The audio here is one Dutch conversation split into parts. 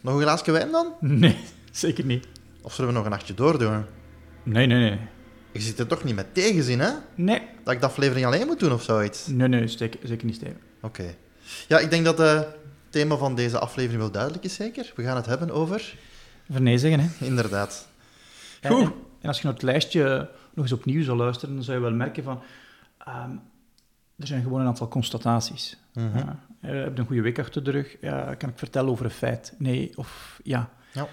Nog een glaasje wijn dan? Nee, zeker niet. Of zullen we nog een nachtje doordoen? Nee, nee, nee. Je zit er toch niet met tegenzin, hè? Nee. Dat ik de aflevering alleen moet doen of zoiets? Nee, nee, zeker, zeker niet Steven. Oké. Ja, ik denk dat eh, het thema van deze aflevering wel duidelijk is, zeker. We gaan het hebben over... Voor nee zeggen, hè. Inderdaad. Goed. en, en als je naar het lijstje nog eens opnieuw zou luisteren, dan zou je wel merken van... ehm, er zijn gewoon een aantal constataties. Ja. Eh, heb je een goede week achter de rug? Ja, kan ik vertellen over een feit? Nee, of ja. Ja.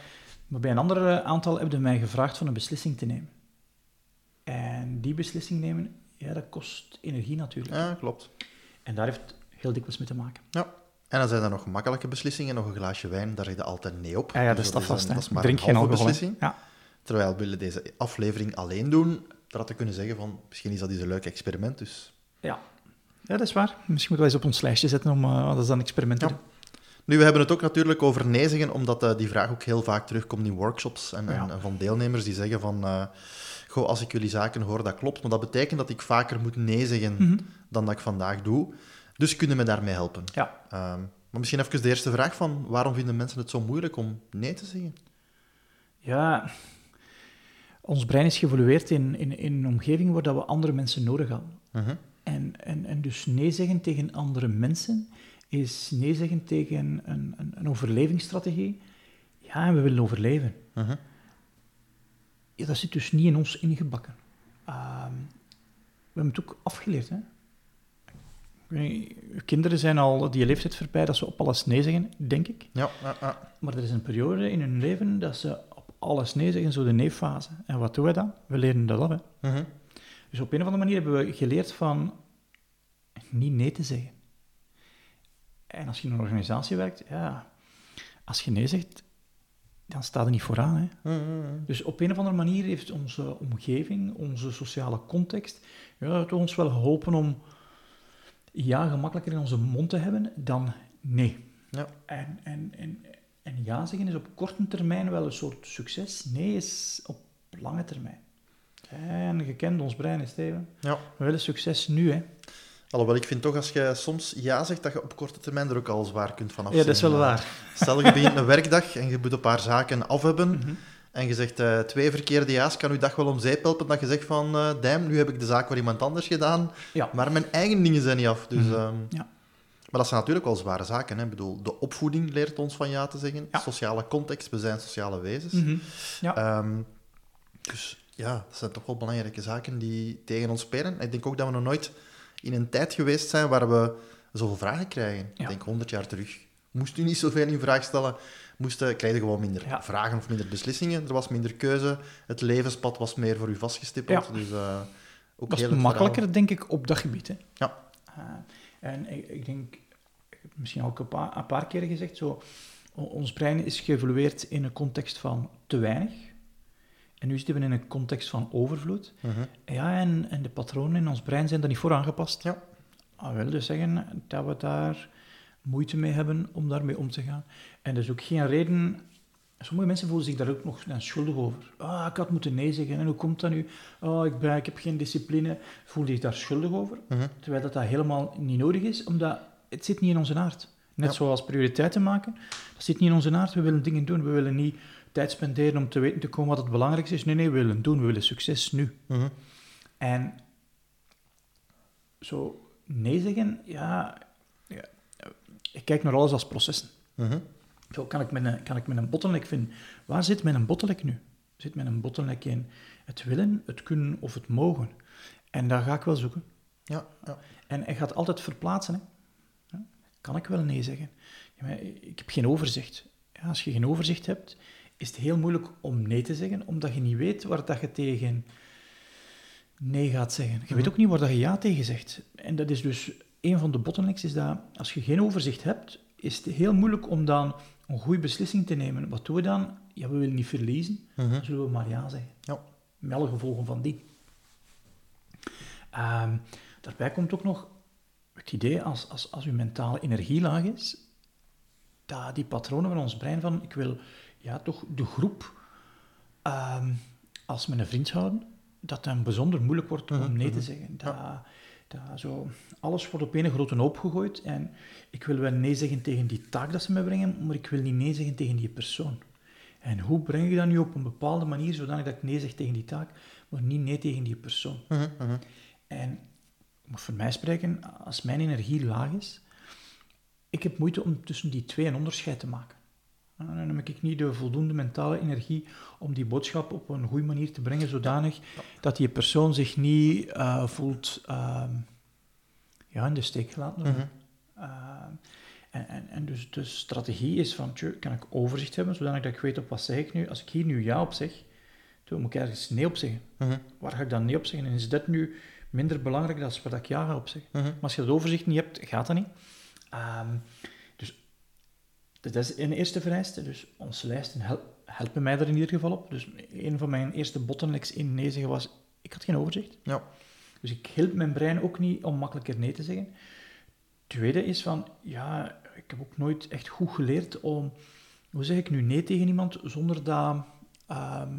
Maar bij een ander eh, aantal heb je mij gevraagd van een beslissing te nemen. En die beslissing nemen, ja, dat kost energie natuurlijk. Ja, klopt. En daar heeft heel dikwijls mee te maken. Ja. En dan zijn er nog makkelijke beslissingen. Nog een glaasje wijn, daar zeg je altijd nee op. Ja, ja dat Dus is dat vast. een- hè. Dat is maar Drink een geen alcohol. beslissing. Ja. Terwijl we willen deze aflevering alleen doen. Dat hadden kunnen zeggen van, misschien is dat eens een leuk experiment, dus... Ja. Ja, dat is waar. Misschien moeten we eens op ons lijstje zetten om uh, dat is dan experimenten Ja. Nu, we hebben het ook natuurlijk over nee zeggen, omdat eh, die vraag ook heel vaak terugkomt in workshops en, en- Ja. en van deelnemers die zeggen van... eh, goh, als ik jullie zaken hoor, dat klopt, maar dat betekent dat ik vaker moet nee zeggen Mhm. dan dat ik vandaag doe. Dus kunnen me daarmee helpen? Ja. Ehm, maar misschien even de eerste vraag van, waarom vinden mensen het zo moeilijk om nee te zeggen? Ja, ons brein is geëvolueerd in, in, in een omgeving waar dat we andere mensen nodig hadden. Mhm. En, en, en dus nee zeggen tegen andere mensen is nee zeggen tegen een, een, een overlevingsstrategie. Ja, en we willen overleven. Mhm. Ja, dat zit dus niet in ons ingebakken. Ehm, we hebben het ook afgeleerd. Hè? Kinderen zijn al die leeftijd voorbij dat ze op alles nee zeggen, denk ik. Ja, ja, ja. Maar er is een periode in hun leven dat ze op alles nee zeggen, zo de nee-fase. En wat doen we dan? We leren dat af. Hè? Mhm. Dus op een of andere manier hebben we geleerd van niet nee te zeggen. En als je in een organisatie werkt, ja, als je nee zegt, dan staat er niet vooraan. Hè? Mhm. Dus op een of andere manier heeft onze omgeving, onze sociale context, ja, het ons wel geholpen om ja gemakkelijker in onze mond te hebben dan nee. Ja. En, en, en, en ja zeggen is op korte termijn wel een soort succes. Nee is op lange termijn. En je kent ons brein, Steven. ja. We willen succes nu, hè. Alhoewel, ik vind toch, als je soms ja zegt, dat je op korte termijn er ook al zwaar kunt vanaf Ja, dat is wel waar. Stel, je begint een werkdag en je moet een paar zaken af hebben. Mhm. En je zegt eh, twee verkeerde ja's, kan je dag wel om zeep helpen. Dat je zegt van, damn, nu heb ik de zaak voor iemand anders gedaan. Ja. Maar mijn eigen dingen zijn niet af. Dus, Mhm. ehm, Ja. Maar dat zijn natuurlijk wel zware zaken. Hè. Ik bedoel, de opvoeding leert ons van ja te zeggen. Ja. Sociale context, we zijn sociale wezens. Mhm. Ja. Ehm, dus ja, dat zijn toch wel belangrijke zaken die tegen ons spelen. Ik denk ook dat we nog nooit in een tijd geweest zijn waar we zoveel vragen krijgen. Ja. Ik denk 100 jaar terug. Moest u niet zoveel in vraag stellen, moesten, krijg je gewoon minder Ja. vragen of minder beslissingen. Er was minder keuze. Het levenspad was meer voor u vastgestippeld. Ja. Dus, eh, ook Dat is makkelijker, denk ik, op dat gebied, hè. Ja. Eh, en ik, ik denk, misschien ook een paar, een paar keer gezegd, zo, ons brein is geëvolueerd in een context van te weinig. En nu zitten we in een context van overvloed. Mhm. Ja, en, en de patronen in ons brein zijn daar niet voor aangepast. Ja. Dat wil dus zeggen dat we daar moeite mee hebben om daarmee om te gaan. En dat is ook geen reden... Sommige mensen voelen zich daar ook nog schuldig over. Ah, ik had moeten nee zeggen. En hoe komt dat nu? Oh, ik, ben, ik heb geen discipline. Voel zich daar schuldig over. Mhm. Terwijl dat, dat helemaal niet nodig is, omdat het zit niet in onze aard. Net Ja. zoals prioriteiten maken. Dat zit niet in onze aard. We willen dingen doen. We willen niet tijd spenderen om te weten te komen wat het belangrijkste is. Nee, nee, we willen doen. We willen succes nu. Mhm. En zo nee zeggen, ja, ja, ik kijk naar alles als processen. Mhm. Zo kan ik met een, kan ik met een bottleneck vinden. Waar zit mijn bottleneck nu? Zit mijn bottleneck in het willen, het kunnen of het mogen? En daar ga ik wel zoeken. Ja, ja. En hij gaat altijd verplaatsen. Hè? Kan ik wel nee zeggen? Ja, ik heb geen overzicht. Ja, als je geen overzicht hebt, is het heel moeilijk om nee te zeggen, omdat je niet weet waar dat je tegen nee gaat zeggen. Je weet ook niet waar dat je ja tegen zegt. En dat is dus een van de bottlenecks, is dat als je geen overzicht hebt, is het heel moeilijk om dan een goede beslissing te nemen, wat doen we dan? Ja, we willen niet verliezen, Mhm. dan zullen we maar ja zeggen. Ja. Met alle gevolgen van die. Ehm, daarbij komt ook nog het idee, als, als, als uw mentale energie laag is, dat die patronen van ons brein van, ik wil ja, toch de groep ehm, als mijn vriend houden, dat dan bijzonder moeilijk wordt om Mhm, nee te mhm. zeggen. Dat, dat zo, alles wordt op één grote hoop gegooid en ik wil wel nee zeggen tegen die taak dat ze me brengen, maar ik wil niet nee zeggen tegen die persoon. En hoe breng ik dat nu op een bepaalde manier, zodanig dat ik nee zeg tegen die taak, maar niet nee tegen die persoon? Mhm. En ik moet voor mij spreken, als mijn energie laag is, ik heb moeite om tussen die twee een onderscheid te maken. En dan heb ik niet de voldoende mentale energie om die boodschap op een goede manier te brengen, zodanig dat die persoon zich niet eh, voelt ehm, ja, in de steek gelaten. Mhm. Ehm, en, en, en dus de strategie is van, kan ik overzicht hebben, zodanig dat ik weet op wat zeg ik nu. Als ik hier nu ja op zeg, toen moet ik ergens nee op zeggen. Mhm. Waar ga ik dan nee op zeggen? En is dat nu minder belangrijk dan waar ik ja ga op zeggen? Mhm. Maar als je dat overzicht niet hebt, gaat dat niet. Ehm, dus dat is een eerste vereiste. Dus onze lijsten hel- helpen mij er in ieder geval op. Dus een van mijn eerste bottlenecks in nee zeggen was, ik had geen overzicht. Ja. Dus ik hielp mijn brein ook niet om makkelijker nee te zeggen. Tweede is van, ja, ik heb ook nooit echt goed geleerd om, hoe zeg ik nu nee tegen iemand zonder dat, ehm,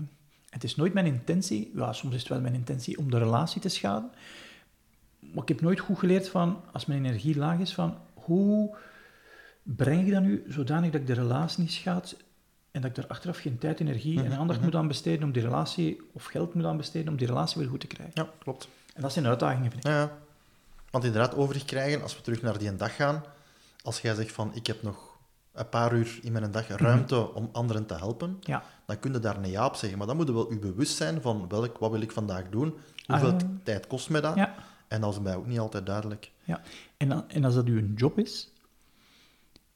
het is nooit mijn intentie, ja, soms is het wel mijn intentie om de relatie te schaden, maar ik heb nooit goed geleerd van, als mijn energie laag is, van hoe breng ik dat nu zodanig dat ik de relatie niet schaad en dat ik daar achteraf geen tijd, energie en Mhm, aandacht mhm. moet aan besteden om die relatie, of geld moet aan besteden om die relatie weer goed te krijgen. ja, klopt. En dat zijn uitdagingen, vind ik. Ja, ja. Want inderdaad, overzicht krijgen, als we terug naar die dag gaan, als jij zegt van, ik heb nog een paar uur in mijn dag ruimte om anderen te helpen, Ja. dan kun je daar een ja op zeggen. Maar dan moet je wel je bewust zijn van, welk, wat wil ik vandaag doen? Hoeveel Ah, tijd kost mij dat? Ja. En dat is mij ook niet altijd duidelijk. Ja, en, en als dat uw job is,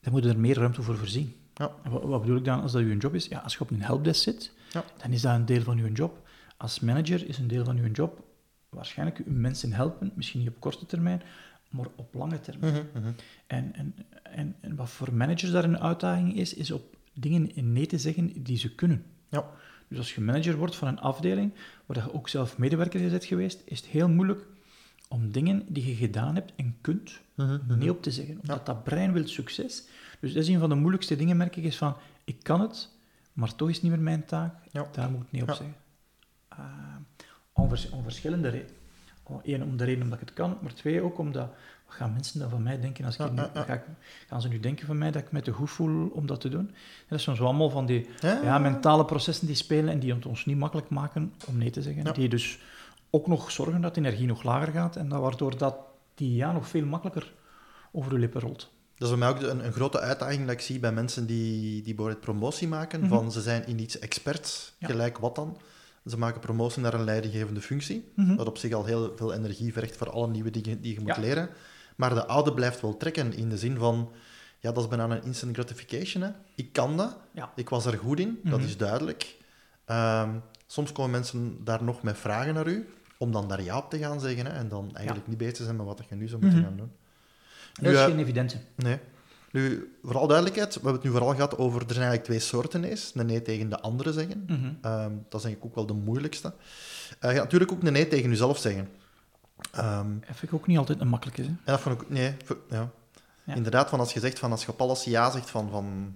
dan moet je er meer ruimte voor voorzien. Ja. Wat, wat bedoel ik dan als dat uw job is? Ja, als je op een helpdesk zit, Ja. dan is dat een deel van uw job. Als manager is een deel van uw job waarschijnlijk uw mensen helpen, misschien niet op korte termijn, maar op lange termijn. Mhm, mhm. En, en, en, en wat voor managers daar een uitdaging is, is op dingen nee te zeggen die ze kunnen. Ja. Dus als je manager wordt van een afdeling, waar je ook zelf medewerker bent geweest, is het heel moeilijk om dingen die je gedaan hebt en kunt, Mhm, mhm. nee op te zeggen. Omdat dat brein wil succes. Dus dat is een van de moeilijkste dingen, merk ik, is van, ik kan het, maar toch is het niet meer mijn taak. Ja. Daar moet ik nee op Ja. zeggen. Uh, om, vers- om verschillende redenen. Eén, om de reden omdat ik het kan, maar twee, ook omdat, wat gaan mensen dan van mij denken als ik nu. Ga ik, gaan ze nu denken van mij dat ik me te goed voel om dat te doen? En dat is soms wel allemaal van die Ja. mentale processen die spelen en die het ons niet makkelijk maken om nee te zeggen. Die dus ook nog zorgen dat de energie nog lager gaat en dat, waardoor dat die ja nog veel makkelijker over de lippen rolt. Dat is bij mij ook een, een grote uitdaging dat ik zie bij mensen die, die bijvoorbeeld promotie maken. Mhm. Van ze zijn in iets experts, Ja. gelijk wat dan. Ze maken promotie naar een leidinggevende functie, Mhm. wat op zich al heel veel energie vergt voor alle nieuwe dingen die je moet Ja. leren. Maar de oude blijft wel trekken in de zin van, ja, dat is bijna een instant gratification. Hè. Ik kan dat, Ja. ik was er goed in, dat Mhm. is duidelijk. Ehm, soms komen mensen daar nog met vragen naar u, om dan daar ja op te gaan zeggen hè, en dan eigenlijk niet bezig te zijn met wat je nu zou moeten Mhm. gaan doen. Dat Nu, is eh, geen evidente. Nee. Nu, vooral duidelijkheid, we hebben het nu vooral gehad over, er zijn eigenlijk twee soorten nee's. Een nee tegen de andere zeggen. Mhm. Ehm, dat is denk ik ook wel de moeilijkste. Eh, je gaat natuurlijk ook een nee tegen jezelf zeggen. Ehm, Dat vind ik ook niet altijd een makkelijke. Hè? en dat vond ik, nee. Ja. Inderdaad, van als je zegt, van als je op alles ja zegt van, van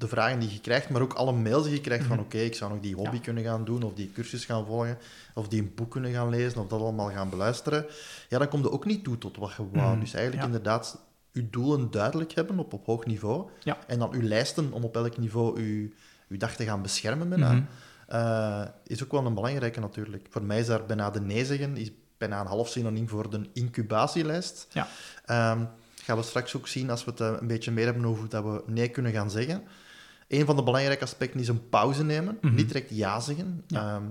de vragen die je krijgt, maar ook alle mails die je krijgt van Mhm. oké, ik zou nog die hobby Ja. kunnen gaan doen, of die cursus gaan volgen, of die een boek kunnen gaan lezen, of dat allemaal gaan beluisteren. Ja, dan kom je ook niet toe tot wat je wou. Mhm. Dus eigenlijk Ja. inderdaad je doelen duidelijk hebben op, op hoog niveau. Ja. En dan uw lijsten om op elk niveau uw, uw dag te gaan beschermen bijna. Mhm. Eh, is ook wel een belangrijke natuurlijk. Voor mij is daar bijna de nee zeggen is bijna een half synoniem voor de incubatielijst. Ja. Ehm, gaan we straks ook zien als we het eh, een beetje meer hebben over hoe dat we nee kunnen gaan zeggen. Een van de belangrijke aspecten is een pauze nemen. Mhm. Niet direct ja zeggen. Ja. Ehm,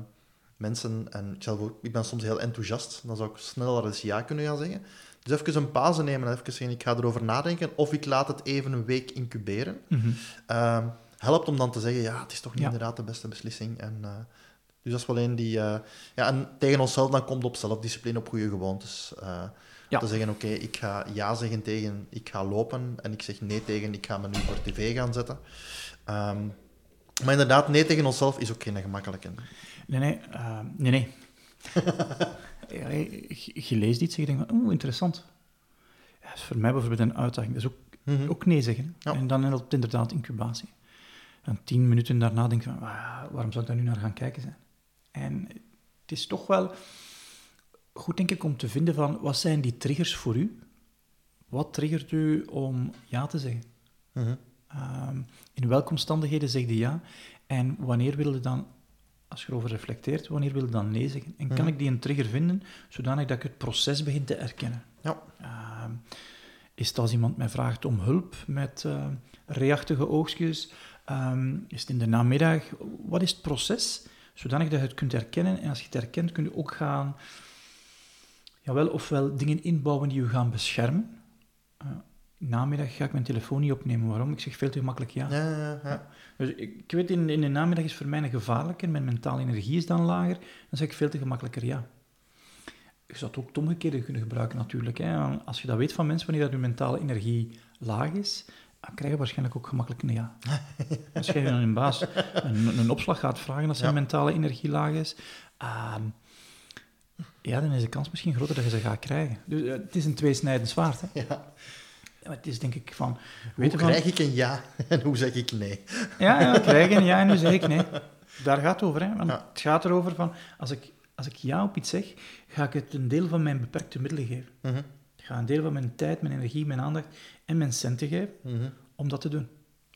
mensen, en ik, zelf ook, ik ben soms heel enthousiast, dan zou ik sneller eens ja kunnen gaan zeggen. Dus even een pauze nemen en even zeggen, ik ga erover nadenken, of ik laat het even een week incuberen. Mhm. Ehm, helpt om dan te zeggen, ja, het is toch niet Ja. inderdaad de beste beslissing. En, eh, dus dat is wel een die... eh, ja, en tegen onszelf dan komt op zelfdiscipline, op goede gewoontes. eh, Te zeggen, oké, ik ga ja zeggen tegen ik ga lopen en ik zeg nee tegen ik ga me nu voor tv gaan zetten. Ehm, maar inderdaad, nee tegen onszelf is ook geen gemakkelijke. Nee, nee. Uh, nee, nee. ja, je, je, leest iets en je denkt, oeh, interessant. Ja, dat is voor mij bijvoorbeeld een uitdaging. Dat is ook, mm ook nee zeggen. Ja. En dan helpt inderdaad incubatie. En tien minuten daarna denk je van, waarom zou ik daar nu naar gaan kijken zijn? En het is toch wel goed, denk ik, om te vinden van, wat zijn die triggers voor u? Wat triggert u om ja te zeggen? Mm in welke omstandigheden zeg je ja? En wanneer wil je dan, als je erover reflecteert, wanneer wil je dan nee zeggen? En kan mhm. ik die een trigger vinden, zodanig dat ik het proces begin te erkennen? Ja. Uh, is het als iemand mij vraagt om hulp met uh, reachtige oogstjes? Ehm, is het in de namiddag? Wat is het proces? Zodanig dat je het kunt herkennen. En als je het herkent, kun je ook gaan... Jawel, ofwel dingen inbouwen die je gaan beschermen. Uh, namiddag ga ik mijn telefoon niet opnemen. Waarom? Ik zeg veel te gemakkelijk ja. ja, ja, ja. Dus ik, ik, weet, in, in de namiddag is voor mij een gevaarlijker. Mijn mentale energie is dan lager. Dan zeg ik veel te gemakkelijker ja. Je zou het ook het omgekeerde kunnen gebruiken natuurlijk. Hè. Als je dat weet van mensen, wanneer dat je mentale energie laag is, dan krijg je waarschijnlijk ook gemakkelijk een ja. Als je dan een baas een, een, opslag gaat vragen als zijn mentale energie laag is, uh, ja, dan is de kans misschien groter dat je ze gaat krijgen. Dus uh, het is een tweesnijdend zwaard. Hè. Ja. Het is denk ik van... Hoe krijg ik een ja en hoe zeg ik nee? Ja, ja krijg een ja en hoe zeg ik nee. Daar gaat het over. Hè? Want Het gaat erover van, als ik, als ik ja op iets zeg, ga ik het een deel van mijn beperkte middelen geven. Mm -hmm. Ik ga een deel van mijn tijd, mijn energie, mijn aandacht en mijn centen geven mm om dat te doen.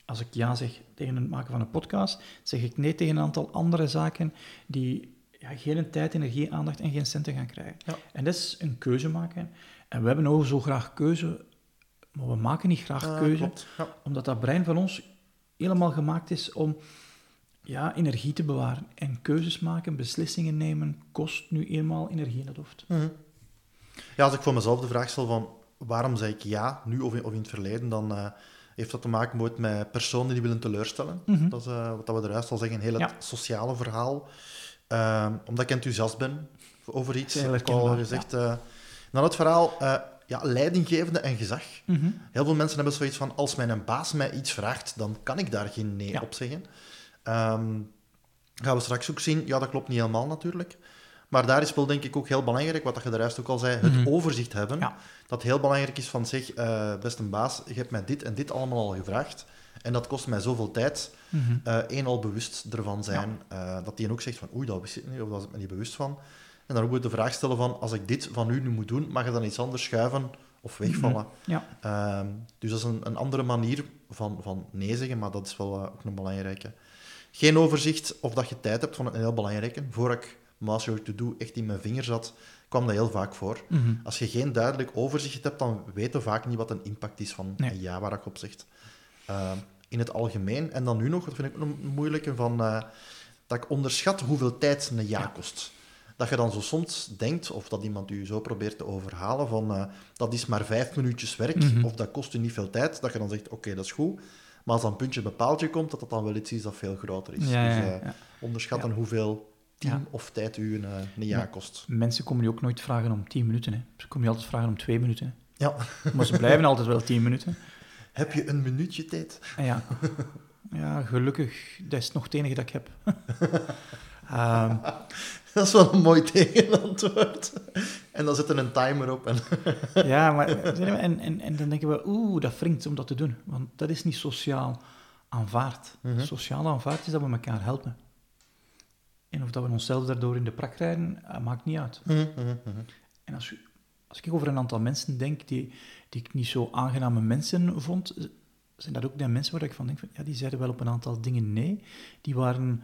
Als ik ja zeg tegen het maken van een podcast, zeg ik nee tegen een aantal andere zaken die ja, geen tijd, energie, aandacht en geen centen gaan krijgen. Ja. En dat is een keuze maken. En we hebben ook zo graag keuze maar we maken niet graag keuze, ja. omdat dat brein van ons helemaal gemaakt is om ja, energie te bewaren. En keuzes maken, beslissingen nemen, kost nu eenmaal energie in het hoofd. Mhm. Ja, als ik voor mezelf de vraag stel van waarom zeg ik ja, nu of in, of in het verleden, dan uh, heeft dat te maken met personen die willen teleurstellen. Mm Dat is uh, wat we eruit al zeggen, een heel sociale verhaal. Uh, omdat ik enthousiast ben over iets, heb ik al gezegd. Ja. dan het verhaal, ja, leidinggevende en gezag. Heel veel mensen hebben zoiets van, als mijn baas mij iets vraagt, dan kan ik daar geen nee op zeggen. Um, gaan we straks ook zien. Ja, dat klopt niet helemaal natuurlijk. Maar daar is wel denk ik ook heel belangrijk, wat je de rest ook al zei, het mhm. overzicht hebben. Dat heel belangrijk is van, zeg, uh, beste baas, je hebt mij dit en dit allemaal al gevraagd. En dat kost mij zoveel tijd. Mm Eén, al bewust ervan zijn. Uh, dat die ook zegt van, oei, dat wist ik niet, of is ik me niet bewust van. En dan moet je de vraag stellen van, als ik dit van u nu moet doen, mag je dan iets anders schuiven of wegvallen? Mhm. Ja. Ehm, dus dat is een, een, andere manier van, van nee zeggen, maar dat is wel uh, ook een belangrijke. Geen overzicht of dat je tijd hebt, vond ik een heel belangrijke. Voor ik Master To Do echt in mijn vingers had, kwam dat heel vaak voor. Mhm. Als je geen duidelijk overzicht hebt, dan weet je vaak niet wat een impact is van een ja waar ik op zegt. Ehm, in het algemeen. En dan nu nog, dat vind ik een moeilijke, van, uh, dat ik onderschat hoeveel tijd een ja, kost dat je dan zo soms denkt, of dat iemand u zo probeert te overhalen, van uh, dat is maar vijf minuutjes werk, mhm. of dat kost u niet veel tijd, dat je dan zegt, oké, dat is goed. Maar als dan puntje bepaaltje komt, dat dat dan wel iets is dat veel groter is. dus uh, onderschatten hoeveel team of tijd u een, eh, een jaar kost. Mensen komen nu ook nooit vragen om tien minuten. Hè. Ze komen je altijd vragen om twee minuten. Ja. Maar ze blijven altijd wel tien minuten. Heb je een minuutje tijd? Ja. ja, gelukkig. Dat is nog het enige dat ik heb. um, Dat is wel een mooi tegenantwoord. En dan zit er een timer op. En ja, maar en, en, en dan denken we, oeh, dat wringt om dat te doen. Want dat is niet sociaal aanvaard. Mm Sociaal aanvaard is dat we elkaar helpen. En of dat we onszelf daardoor in de prak rijden, eh, maakt niet uit. Mhm, mhm, mhm. En als, als ik over een aantal mensen denk die, die ik niet zo aangename mensen vond, zijn dat ook de mensen waar ik van denk, van, ja, die zeiden wel op een aantal dingen nee. Die waren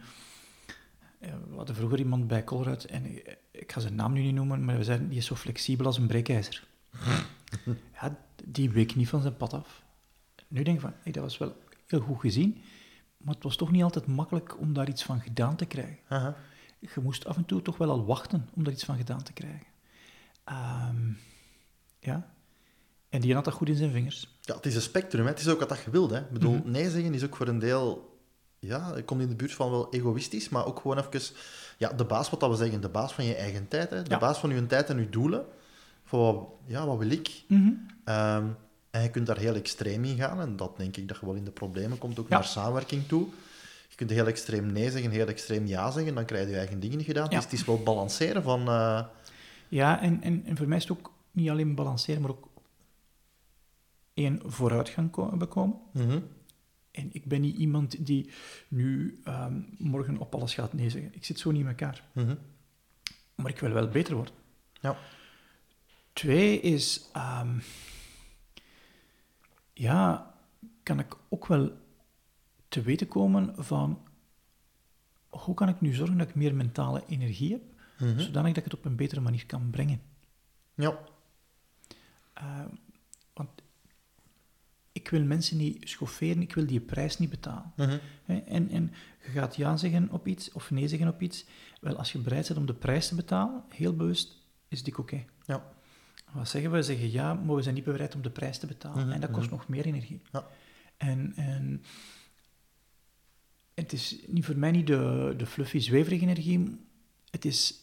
we hadden vroeger iemand bij Colruyt, en ik ga zijn naam nu niet noemen, maar we zeiden, die is zo flexibel als een breekijzer. ja, die week niet van zijn pad af. Nu denk ik van, hey, dat was wel heel goed gezien, maar het was toch niet altijd makkelijk om daar iets van gedaan te krijgen. Je moest af en toe toch wel al wachten om daar iets van gedaan te krijgen. Um, ja. En die had dat goed in zijn vingers. Ja, het is een spectrum. Hè. Het is ook wat je wilt. Hè. Ik bedoel, mhm. nee zeggen is ook voor een deel ja, ik kom in de buurt van wel egoïstisch, maar ook gewoon even ja, de baas, wat dat we zeggen, de baas van je eigen tijd. Hè? De baas van je tijd en je doelen. voor wat, ja, wat wil ik? Mhm. Ehm, en je kunt daar heel extreem in gaan. En dat denk ik dat je wel in de problemen komt, ook Ja. naar samenwerking toe. Je kunt heel extreem nee zeggen, heel extreem ja zeggen. Dan krijg je je eigen dingen gedaan. Ja. Dus het is wel balanceren van... eh, Ja, en, en, en voor mij is het ook niet alleen balanceren, maar ook één, vooruitgang ko- bekomen. mhm, En ik ben niet iemand die nu ehm, morgen op alles gaat nee zeggen. Ik zit zo niet in elkaar. mhm. Maar ik wil wel beter worden. Ja. Twee is... ehm, ja, kan ik ook wel te weten komen van... Hoe kan ik nu zorgen dat ik meer mentale energie heb, Mhm. zodanig dat ik het op een betere manier kan brengen? Ja. Eh, want ik wil mensen niet schofferen, ik wil die prijs niet betalen. Mhm. En, en je gaat ja zeggen op iets of nee zeggen op iets. Wel, als je bereid bent om de prijs te betalen, heel bewust, is dik oké. Ja. Wat zeggen we? We zeggen ja, maar we zijn niet bereid om de prijs te betalen. Mhm, En dat kost mhm. nog meer energie. Ja. En, en het is niet voor mij niet de, de fluffy, zweverige energie. Het is,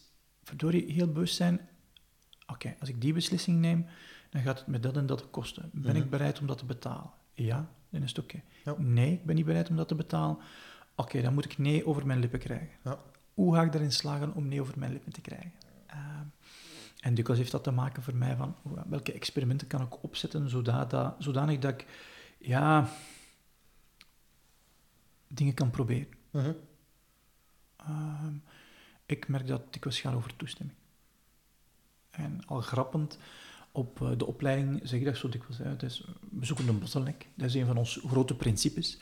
verdorie, heel bewust zijn. Oké, als ik die beslissing neem, dan gaat het met dat en dat kosten. Ben Mhm. ik bereid om dat te betalen? Ja, dan is het oké. Ja. Nee, ik ben niet bereid om dat te betalen. Oké, dan moet ik nee over mijn lippen krijgen. Ja. Hoe ga ik erin slagen om nee over mijn lippen te krijgen? Ehm, en dikwijls heeft dat te maken voor mij van welke experimenten kan ik opzetten zodat, dat, zodanig dat ik ja, dingen kan proberen. Mhm. Ehm, ik merk dat het dikwijls gaat over toestemming. En al grappend, op eh, de opleiding zeg ik dat zo dikwijls. Het is, we zoeken een bottleneck. Dat is een van onze grote principes.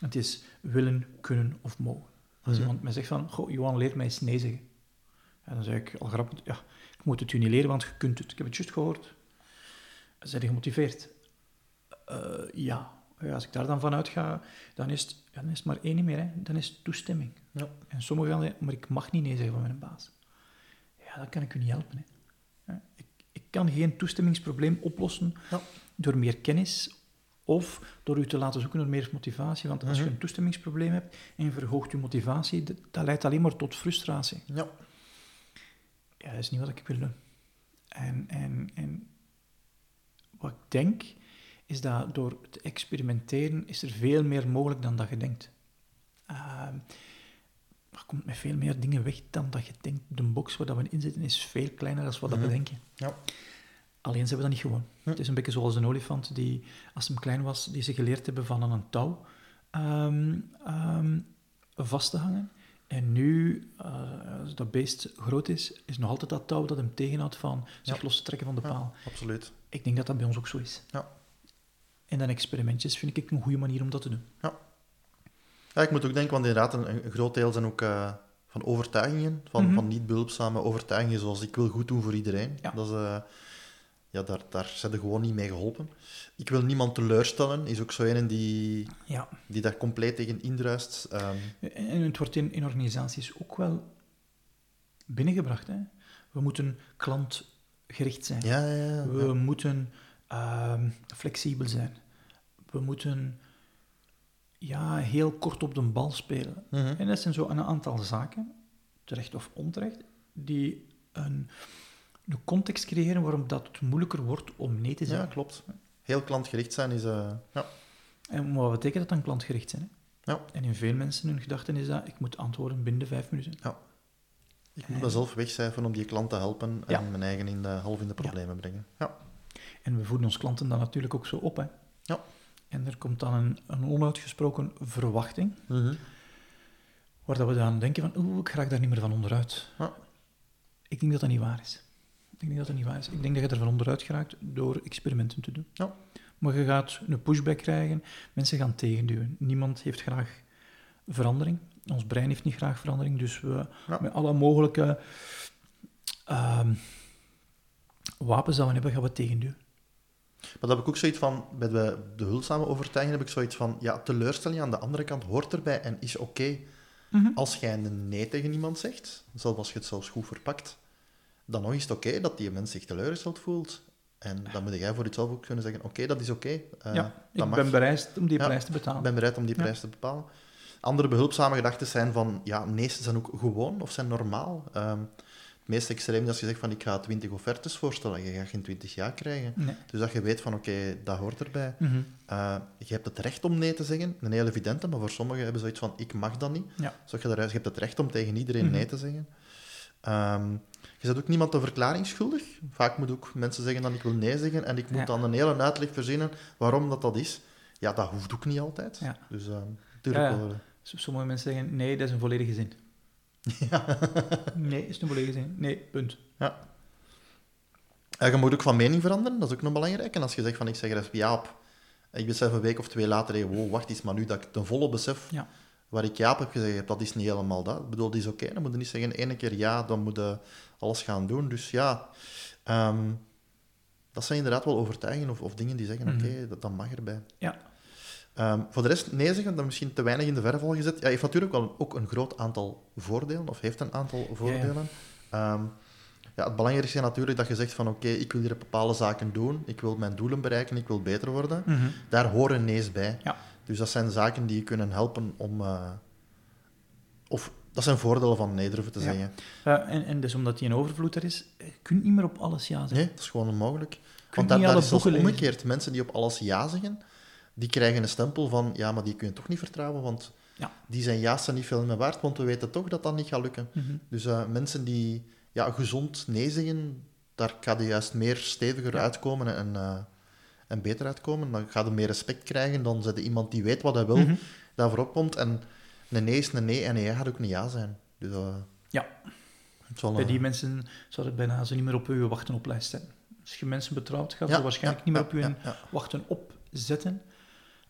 Het is willen, kunnen of mogen. Als Mhm. iemand mij zegt van, goh, Johan, leer mij eens nee zeggen. Ja, dan zeg ik al grappend, ja, ik moet het u niet leren, want je kunt het. Ik heb het juist gehoord. Zijn je gemotiveerd? Eh, ja. Ja, Als ik daar dan vanuit ga, dan is het, dan is het maar één niet meer. Hè. Dan is het toestemming. Ja. En sommigen gaan zeggen, maar ik mag niet nee zeggen van mijn baas. Ja, dan kan ik u niet helpen. Hè. Ja, Ik, ik kan geen toestemmingsprobleem oplossen Ja. door meer kennis of door u te laten zoeken door meer motivatie. Want als je Mhm. een toestemmingsprobleem hebt en je verhoogt je motivatie, dat, dat leidt alleen maar tot frustratie. Ja. Ja, dat is niet wat ik wil doen. En, en, en wat ik denk, is dat door te experimenteren is er veel meer mogelijk dan dat je denkt. Ehm, komt met veel meer dingen weg dan dat je denkt. De box waar dat we in zitten is veel kleiner dan wat we Mhm. denken. Ja. Alleen ze hebben dat niet gewoon. Hm. Het is een beetje zoals een olifant die, als hem klein was, die ze geleerd hebben van aan een touw ehm, ehm, vast te hangen. En nu, eh, als dat beest groot is, is nog altijd dat touw dat hem tegenhoudt van zich Ja. los te trekken van de Ja, paal. absoluut. Ik denk dat dat bij ons ook zo is. Ja. En dan experimentjes vind ik een goede manier om dat te doen. Ja, ik moet ook denken, want inderdaad, een, een groot deel zijn ook eh, van overtuigingen, van, Mhm. van niet behulpzame overtuigingen, zoals ik wil goed doen voor iedereen. Ja. Dat is, eh, ja, daar, daar zijn er gewoon niet mee geholpen. Ik wil niemand teleurstellen, is ook zo een die, Ja. die daar compleet tegen indruist. Ehm, En het wordt in, in organisaties ook wel binnengebracht. Hè? We moeten klantgericht zijn. ja, ja, ja. We ja. moeten ehm, flexibel zijn. We moeten ja, heel kort op de bal spelen. Mhm. En dat zijn zo een aantal zaken, terecht of onterecht, die een, een context creëren waarom dat het moeilijker wordt om nee te Ja, zeggen. klopt. Heel klantgericht zijn is... eh, ja. En wat betekent dat dan klantgericht zijn? Hè? Ja. En in veel mensen hun gedachten is dat ik moet antwoorden binnen de vijf minuten. Ik moet mezelf wegcijferen om die klant te helpen en Ja. mijn eigen in de, half in de problemen brengen. Ja. En we voeden ons klanten dan natuurlijk ook zo op. Hè? Ja. En er komt dan een, een onuitgesproken verwachting, Mhm. waar dat we dan denken van, oeh, ik raak daar niet meer van onderuit. Ja. Ik denk dat dat niet waar is. Ik denk dat dat niet waar is. Ik denk dat je er van onderuit geraakt door experimenten te doen. Ja. Maar je gaat een pushback krijgen, mensen gaan tegenduwen. Niemand heeft graag verandering. Ons brein heeft niet graag verandering, dus we Ja. met alle mogelijke ehm, wapens dat we hebben, gaan we tegenduwen. Maar dat heb ik ook zoiets van, bij de, de overtuiging heb ik zoiets van, ja, teleurstelling aan de andere kant hoort erbij en is oké. Als jij een nee tegen iemand zegt, zelfs als je het zelfs goed verpakt, dan nog is het oké dat die mens zich teleurgesteld voelt. En dan moet jij voor jezelf ook kunnen zeggen, oké, dat is oké. eh, ja, ik mag. ben bereid om die Ja, prijs te betalen. Ik ben bereid om die Ja. prijs te bepalen. Andere behulpzame gedachten zijn van, ja, nee's zijn ook gewoon of zijn normaal. Ehm, meest extreem is als je zegt van ik ga 20 offertes voorstellen, je gaat geen 20 ja krijgen. Nee. Dus dat je weet van oké, dat hoort erbij. Mhm. Eh, je hebt het recht om nee te zeggen, een heel evidente, maar voor sommigen hebben zoiets van ik mag dat niet. Ja. Je, eruit, je hebt het recht om tegen iedereen Mhm. nee te zeggen. Ehm, je zet ook niemand een verklaring schuldig. Vaak moet ook mensen zeggen dan ik wil nee zeggen en ik moet Ja. dan een hele uitleg verzinnen waarom dat, dat is. Ja, dat hoeft ook niet altijd. Ja. Dus ja. wel. Sommige mensen zeggen, nee, dat is een volledige zin. Ja. Nee, is een volledige zin. Nee, punt. En je moet ook van mening veranderen, dat is ook nog belangrijk. En als je zegt van ik zeg er ja en ik besef een week of twee later, hey, wow, wacht eens, maar nu dat ik ten volle besef Ja. waar ik ja op heb gezegd, dat is niet helemaal dat. Ik bedoel, dat is oké, dan moet je niet zeggen ene keer ja, dan moet je alles gaan doen. Dus ja, ehm, dat zijn inderdaad wel overtuigingen of, of dingen die zeggen, Mhm. oké, dat, dat mag erbij. Ja. Ehm, voor de rest, nee zeggen, dat misschien te weinig in de verf al gezet. Ja, heeft natuurlijk wel ook een groot aantal voordelen, of heeft een aantal voordelen. Ehm, ja, het belangrijkste is natuurlijk dat je zegt van oké, ik wil hier bepaalde zaken doen, ik wil mijn doelen bereiken, ik wil beter worden. Mhm. Daar horen nee's bij. Ja. Dus dat zijn zaken die je kunnen helpen om... eh, of dat zijn voordelen van nee durven te Ja. zeggen. Ja, en, en dus omdat die een overvloed er is, je kunt niet meer op alles ja zeggen. Nee, dat is gewoon onmogelijk. Je Want daar, is lezen. omgekeerd. Mensen die op alles ja zeggen, die krijgen een stempel van ja, maar die kun je toch niet vertrouwen, want Ja. die zijn ja's zijn niet veel meer waard, want we weten toch dat dat niet gaat lukken. Mhm. Dus eh, mensen die ja, gezond nee zeggen, daar gaat je juist meer steviger Ja. uitkomen en, eh, en beter uitkomen. Dan gaat je meer respect krijgen, dan zet iemand die weet wat hij wil, Mhm. daarvoor opkomt. En een nee is een nee en een ja gaat ook een ja zijn. Dus, eh, Ja. Bij die mensen zouden bijna ze niet meer op je wachten op lijst zetten. Als je mensen betrouwt, gaat ja, ze waarschijnlijk niet meer op je ja, ja.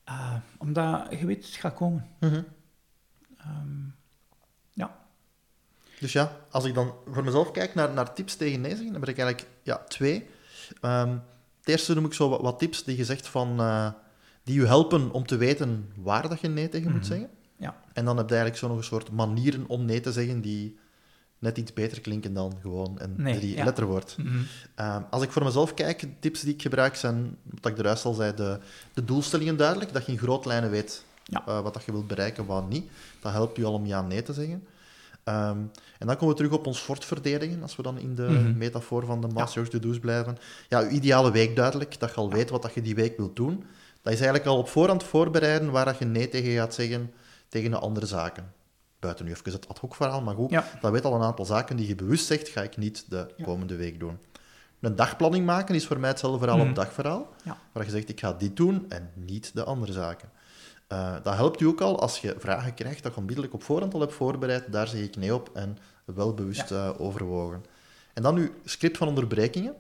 Uh, omdat je weet, het gaat komen. Mhm. Ehm, ja. Dus ja, als ik dan voor mezelf kijk naar, naar tips tegen nee zeggen, dan ben ik eigenlijk ja, twee. Ehm het eerste noem ik zo wat, wat tips die je zegt van, eh, die je helpen om te weten waar dat je nee tegen moet Mhm. zeggen. Ja. En dan heb je eigenlijk zo nog een soort manieren om nee te zeggen die net iets beter klinken dan gewoon een Nee, drie ja. letterwoord. Mhm. Ehm, als ik voor mezelf kijk, de tips die ik gebruik zijn, wat ik eruit al zei, de, de doelstellingen duidelijk, dat je in grote lijnen weet Ja. eh, wat dat je wilt bereiken, wat niet. Dat helpt je al om ja nee te zeggen. Ehm, en dan komen we terug op ons fort verdedigen, als we dan in de Mhm. metafoor van de Masters to Do's blijven. Ja, je ideale week duidelijk, dat je al weet wat dat je die week wilt doen. Dat is eigenlijk al op voorhand voorbereiden waar dat je nee tegen gaat zeggen tegen de andere zaken. Buiten nu even het ad hoc verhaal, maar goed, Ja. dat weet al een aantal zaken die je bewust zegt, ga ik niet de Ja. komende week doen. Een dagplanning maken is voor mij hetzelfde verhaal Mhm. op dagverhaal. Ja. Waar je zegt, ik ga dit doen en niet de andere zaken. Eh, dat helpt u ook al als je vragen krijgt, dat je onmiddellijk op voorhand al hebt voorbereid. Daar zeg ik nee op en wel bewust eh, overwogen. En dan uw script van onderbrekingen.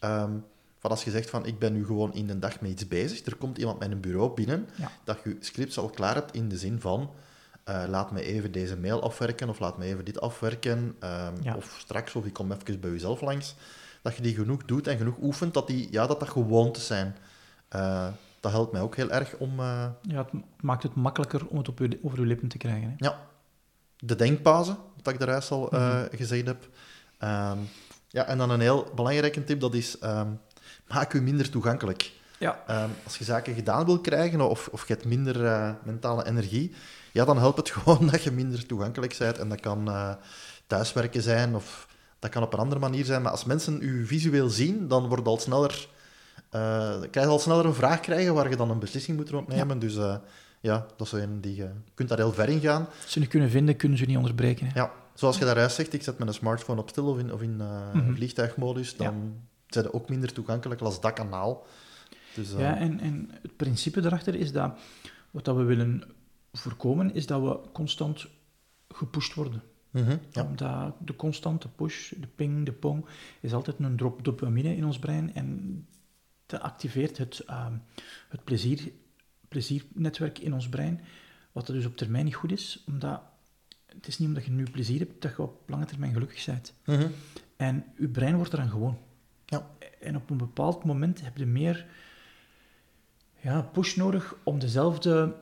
Ehm, van als je zegt van ik ben nu gewoon in de dag met iets bezig, er komt iemand met een bureau binnen, Ja. dat je script al klaar hebt in de zin van eh, laat me even deze mail afwerken of laat me even dit afwerken ehm, Ja. of straks of ik kom even bij jezelf langs. Dat je die genoeg doet en genoeg oefent, dat die, ja, dat, dat gewoontes zijn. Eh, dat helpt mij ook heel erg om eh, ja, het maakt het makkelijker om het op je, over je lippen te krijgen. Hè. ja, de denkpauze, wat ik daaruit al Mhm. gezegd heb. Ehm, ja, en dan een heel belangrijke tip, dat is ehm, maak u minder toegankelijk. Ja. Ehm, als je zaken gedaan wil krijgen of, of je hebt minder eh, mentale energie, ja, dan helpt het gewoon dat je minder toegankelijk bent. En dat kan eh, thuiswerken zijn of dat kan op een andere manier zijn. Maar als mensen u visueel zien, dan wordt al sneller, eh, krijg je al sneller een vraag krijgen waar je dan een beslissing moet rondnemen. Dus ja, dat is een die je, kunt daar heel ver in gaan. Als ze niet kunnen vinden, kunnen ze niet onderbreken. Hè. Ja, zoals je daaruit zegt, ik zet mijn smartphone op stil of in, of in Mhm. vliegtuigmodus, dan zijn ze ook minder toegankelijk als dat kanaal. Dus, eh, Ja, en, en het principe daarachter is dat wat dat we willen voorkomen, is dat we constant gepusht worden. mhm, ja. Omdat de constante push, de ping, de pong, is altijd een drop dopamine in ons brein en dat activeert het, ehm, het plezier, pleziernetwerk in ons brein, wat dus op termijn niet goed is, omdat het is niet omdat je nu plezier hebt dat je op lange termijn gelukkig bent. Mhm, En je brein wordt eraan gewoon. Ja. En op een bepaald moment heb je meer ja, push nodig om dezelfde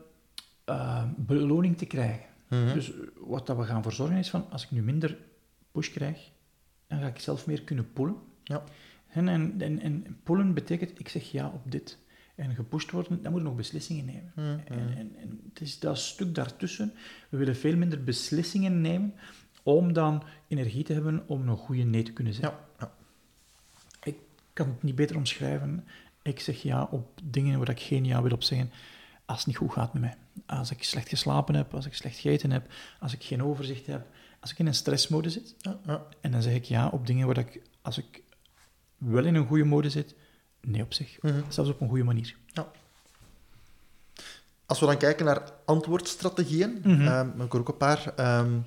eh, beloning te krijgen. mhm. Dus wat dat we gaan voor zorgen is van, als ik nu minder push krijg, dan ga ik zelf meer kunnen pullen. Ja. En, en, en, en pullen betekent, ik zeg ja op dit. En gepusht worden, dan moet je nog beslissingen nemen. Mhm. En, en, en het is dat stuk daartussen. We willen veel minder beslissingen nemen om dan energie te hebben om een goede nee te kunnen zeggen. Ja, ja. Ik kan het niet beter omschrijven. Ik zeg ja op dingen waar ik geen ja wil op zeggen als het niet goed gaat met mij. Als ik slecht geslapen heb, als ik slecht gegeten heb, als ik geen overzicht heb, als ik in een stressmode zit. Ja, ja. En dan zeg ik ja op dingen waar ik, als ik wel in een goede mode zit, nee op zich. Mhm. Zelfs op een goede manier. Ja. Als we dan kijken naar antwoordstrategieën, heb ik er ook een paar ehm,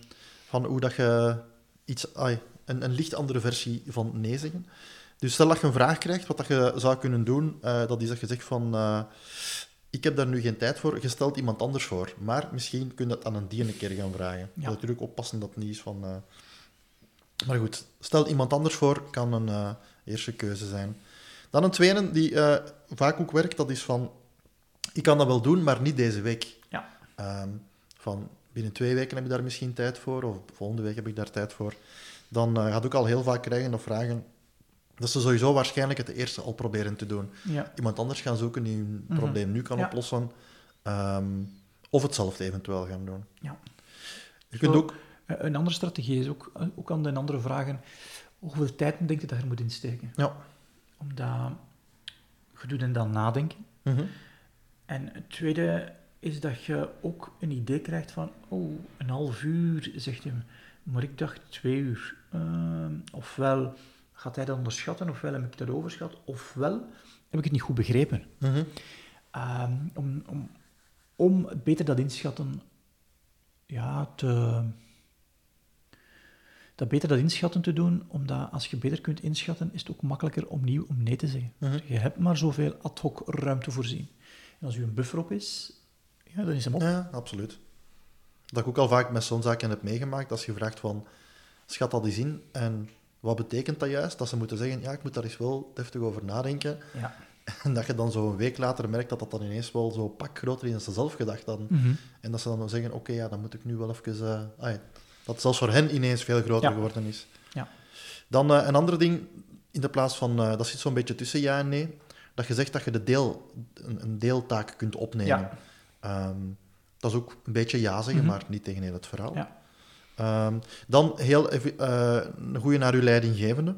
van hoe dat je iets, ai, een, een licht andere versie van nee zeggen. Dus stel dat je een vraag krijgt, wat dat je zou kunnen doen, eh, dat is dat je zegt van, eh, ik heb daar nu geen tijd voor, je stelt iemand anders voor, maar misschien kun je dat aan een die een keer gaan vragen. Je moet natuurlijk oppassen dat het niet is van... eh, Maar goed, stel iemand anders voor, kan een eerste keuze zijn. Dan een tweede die vaak ook werkt, dat is van, ik kan dat wel doen, maar niet deze week. Ja. Ehm, van binnen twee weken heb je daar misschien tijd voor, of volgende week heb ik daar tijd voor. Dan gaat ook al heel vaak krijgen of vragen dat ze sowieso waarschijnlijk het eerste al proberen te doen. Ja. Iemand anders gaan zoeken die hun Mhm. probleem nu kan Ja. oplossen, ehm, of hetzelfde eventueel gaan doen. Ja. Je kunt Zo- ook... Eh, Een andere strategie is ook, eh, ook aan de andere vragen, hoeveel tijd denk je dat je er moet insteken? Ja. Omdat je doet en dan nadenken. Mhm. En het tweede is dat je ook een idee krijgt van, oh, een half uur, zegt hij. Maar ik dacht twee uur. Ehm, ofwel gaat hij dat onderschatten, ofwel heb ik dat overschat, ofwel heb ik het niet goed begrepen. Mhm. Ehm, om, om, om beter dat inschatten, ja, te, dat beter dat inschatten te doen, omdat als je beter kunt inschatten, is het ook makkelijker om nieuw om nee te zeggen. Mhm. Je hebt maar zoveel ad hoc ruimte voorzien. En als u een buffer op is, ja, dan is hem op. Ja, absoluut. Dat ik ook al vaak met zo'n zaken heb meegemaakt, als je vraagt van, schat dat eens in, en wat betekent dat juist? Dat ze moeten zeggen, ja, ik moet daar eens wel deftig over nadenken. Ja. En dat je dan zo een week later merkt dat dat dan ineens wel zo pak groter is dan ze zelf gedacht hadden. Mhm. En dat ze dan zeggen, oké, ja, dan moet ik nu wel even... eh, dat zelfs voor hen ineens veel groter Ja. geworden is. Ja. Dan eh, een ander ding, in de plaats van... eh, dat zit zo'n beetje tussen ja en nee. Dat je zegt dat je de deel, een, een deeltaak kunt opnemen. Ehm, dat is ook een beetje ja zeggen, Mhm. maar niet tegen heel het verhaal. Ja. Ehm, dan heel even, eh, een goede naar uw leidinggevende.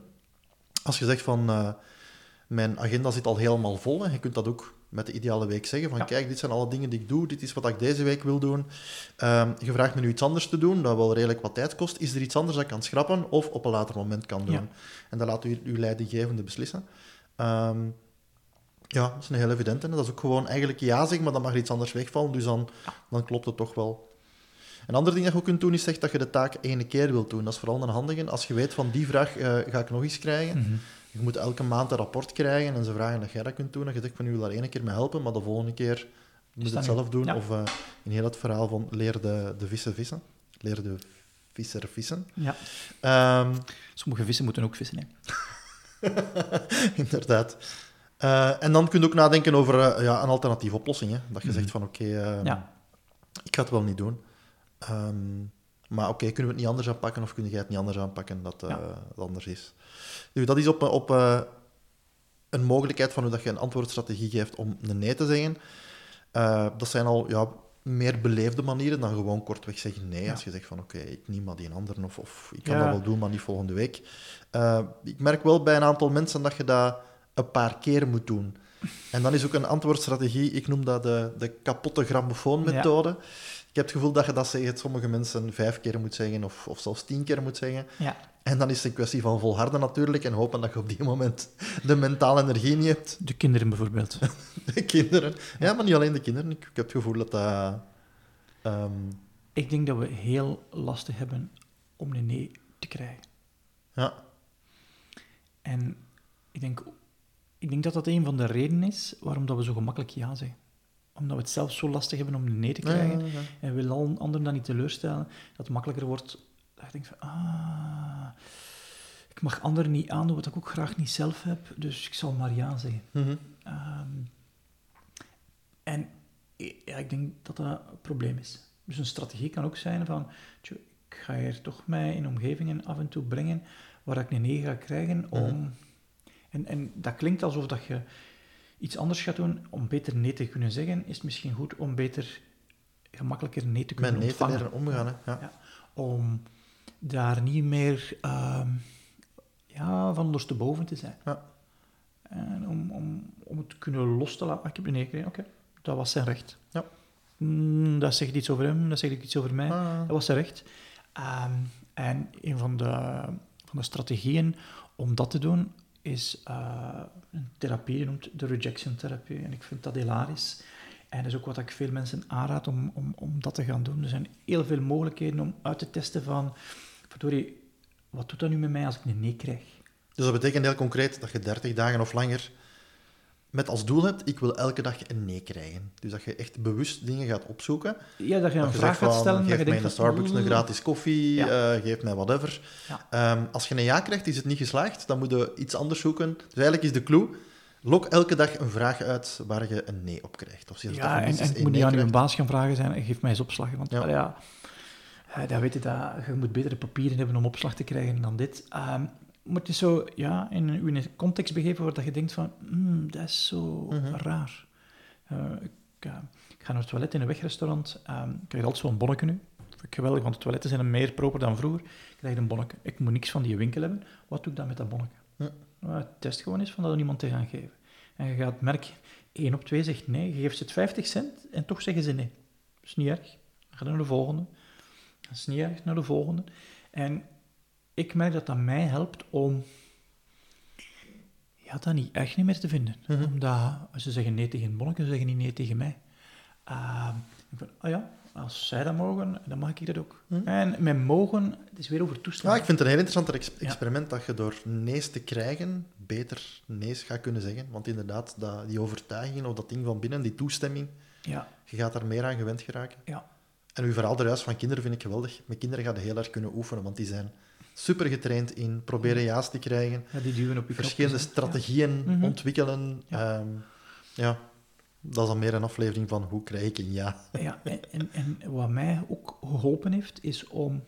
Als je zegt van... eh, mijn agenda zit al helemaal vol. En je kunt dat ook met de ideale week zeggen. Van Ja. kijk, dit zijn alle dingen die ik doe. Dit is wat ik deze week wil doen. Ehm, je vraagt me nu iets anders te doen, dat wel redelijk wat tijd kost. Is er iets anders dat ik kan schrappen of op een later moment kan doen? Ja. En dat laat u uw leidinggevende beslissen. Ehm, ja, dat is een heel evidente. Dat is ook gewoon eigenlijk ja zeggen, maar dan mag er iets anders wegvallen. Dus dan, dan klopt het toch wel. Een ander ding dat je ook kunt doen, is zeg dat je de taak ene keer wilt doen. Dat is vooral een handige. Als je weet van die vraag eh, ga ik nog eens krijgen. Mhm. Je moet elke maand een rapport krijgen en ze vragen dat jij dat kunt doen. Dat je zegt van, u wil daar één keer mee helpen, maar de volgende keer moet je dat het zelf doen. Ja. Of eh, in heel het verhaal van leer de, de vissen vissen. Leer de visser vissen. ja. Ehm, Sommige vissen moeten ook vissen. Hè. inderdaad. Eh, en dan kun je ook nadenken over ja, een alternatieve oplossing. Hè? Dat je Mhm. zegt van, oké, ehm, Ja. ik ga het wel niet doen. Ehm, maar oké, kunnen we het niet anders aanpakken of kun jij het niet anders aanpakken dat eh, Ja. het anders is? Dus dat is op, op eh, een mogelijkheid van hoe dat je een antwoordstrategie geeft om een nee te zeggen. Eh, dat zijn al ja, meer beleefde manieren dan gewoon kortweg zeggen nee. Ja. Als je zegt van oké, ik niet, maar die een ander. Of, of ik kan Ja. dat wel doen, maar niet volgende week. Eh, ik merk wel bij een aantal mensen dat je dat een paar keer moet doen. En dan is ook een antwoordstrategie, ik noem dat de, de kapotte grammofoonmethode. Heb het gevoel dat je dat tegen sommige mensen vijf keer moet zeggen of, of zelfs tien keer moet zeggen. Ja. En dan is het een kwestie van volharden natuurlijk en hopen dat je op die moment de mentale energie niet hebt. De kinderen bijvoorbeeld. De kinderen. Ja, maar niet alleen de kinderen. Ik, ik heb het gevoel dat dat... ehm, Ik denk dat we heel lastig hebben om een nee te krijgen. ja, En ik denk, ik denk dat dat een van de redenen is waarom dat we zo gemakkelijk ja zeggen. Omdat we het zelf zo lastig hebben om nee te krijgen. Ja, ja, ja. En we willen anderen dan niet teleurstellen. Dat het makkelijker wordt. Dat je denkt van, ah, ik mag anderen niet aandoen wat ik ook graag niet zelf heb. Dus ik zal maar ja zeggen. Mhm. Ehm, en ja, ik denk dat dat een probleem is. Dus een strategie kan ook zijn van, tjoh, ik ga hier toch mij in omgevingen af en toe brengen waar ik een nee ga krijgen om... En, en dat klinkt alsof dat je iets anders gaat doen om beter nee te kunnen zeggen, is het misschien goed om beter, gemakkelijker nee te kunnen Met nee te ontvangen. leren omgaan. Hè. Ja. Ja. Om daar niet meer ehm, ja, van ondersteboven te zijn. Ja. En om, om, om het te kunnen los te laten. Ah, ik heb een nee gekregen, oké. Dat was zijn recht. Ja. Mm, dat zegt iets over hem, dat zegt iets over mij. Ah. Dat was zijn recht. Ehm, en een van de, van de strategieën om dat te doen is eh, een therapie genoemd de rejection therapie. En ik vind dat hilarisch. En dat is ook wat ik veel mensen aanraad om, om, om dat te gaan doen. Er zijn heel veel mogelijkheden om uit te testen van... Wat doet dat nu met mij als ik een nee krijg? Dus dat betekent heel concreet dat je 30 dagen of langer met als doel hebt, ik wil elke dag een nee krijgen. Dus dat je echt bewust dingen gaat opzoeken. Ja, dat je een Dat je vraag gaat van, stellen. geef dat je mij denkt de van, Starbucks een gratis koffie, Ja. eh, geef mij whatever. Ja. Ehm, als je een ja krijgt, is het niet geslaagd, dan moet je iets anders zoeken. Dus eigenlijk is de clue, lok elke dag een vraag uit waar je een nee op krijgt. Of Ja, en, en moet niet nee aan je baas gaan vragen zijn geef mij eens opslag. Want Ja. ja. ja, eh, dat weet je, dat, je moet betere papieren hebben om opslag te krijgen dan dit. Ehm maar het is zo, ja, in een, in een context begeven waar dat je denkt van, hmm, dat is zo Mhm. raar. Eh, ik, ik ga naar het toilet in een wegrestaurant, ehm ik krijg altijd zo'n bonnetje nu. Vind ik geweldig, want de toiletten zijn meer proper dan vroeger. Ik krijg een bonnetje. Ik moet niks van die winkel hebben. Wat doe ik dan met dat bonnetje? Hm. Nou, test gewoon eens van dat er niemand te gaan geven. En je gaat merken, 1 op 2 zegt nee. Je geeft ze het 50 cent en toch zeggen ze nee. Dat is niet erg. Dan ga je naar de volgende. Dat is niet erg, naar de volgende. En ik merk dat dat mij helpt om ja, dat niet echt niet meer te vinden. Mhm. Omdat ze zeggen nee tegen bonnetje, ze zeggen niet nee tegen mij. Ah, ik van, ah ja, als zij dat mogen, dan mag ik dat ook. Mhm. En met mogen, het is weer over Ja, toestemming. ik vind het een heel interessant ex- Ja. experiment dat je door nee's te krijgen beter nee's gaat kunnen zeggen. Want inderdaad, dat, die overtuiging of dat ding van binnen, die toestemming, Ja, je gaat daar meer aan gewend geraken. ja. En uw verhaal eruit van kinderen vind ik geweldig. Met kinderen gaat je heel erg kunnen oefenen, want die zijn super getraind in proberen ja's te krijgen, ja die duwen op je verschillende knopjes, hè. Ja. strategieën Mhm. ontwikkelen. Ja. Ja. ja, dat is dan meer een aflevering van hoe krijg ik een ja. Ja, en, en, en wat mij ook geholpen heeft, is om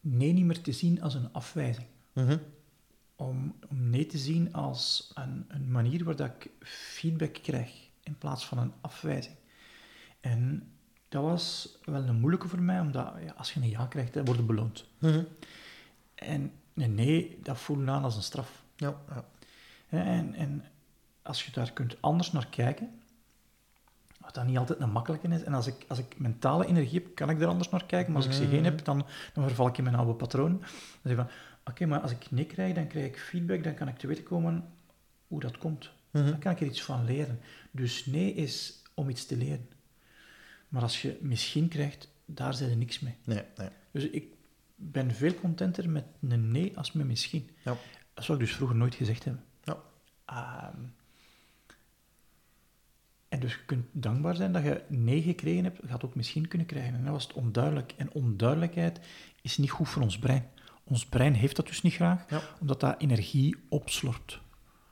nee niet meer te zien als een afwijzing. Mhm. Om, om nee te zien als een, een manier waar dat ik feedback krijg, in plaats van een afwijzing. En dat was wel een moeilijke voor mij, omdat ja, als je een ja krijgt, dan word je beloond. Mhm. En een nee, dat voelt aan als een straf. Ja, ja. En, en als je daar kunt anders naar kijken, wat dan niet altijd een makkelijke is, en als ik, als ik mentale energie heb, kan ik er anders naar kijken, maar als ik ze geen heb, dan, dan verval ik in mijn oude patroon. Dan zeg ik van, oké, maar als ik nee krijg, dan krijg ik feedback, dan kan ik te weten komen hoe dat komt. Mhm. Dan kan ik er iets van leren. Dus nee is om iets te leren. Maar als je misschien krijgt, daar zijn er niks mee. Nee, nee. Dus ik ben veel contenter met een nee als met misschien. Ja. Dat zou ik dus vroeger nooit gezegd hebben. Ja. Ehm, en dus je kunt dankbaar zijn dat je nee gekregen hebt, je gaat ook misschien kunnen krijgen. En dan was het onduidelijk. En onduidelijkheid is niet goed voor ons brein. Ons brein heeft dat dus niet graag, Ja. omdat dat energie opslorpt.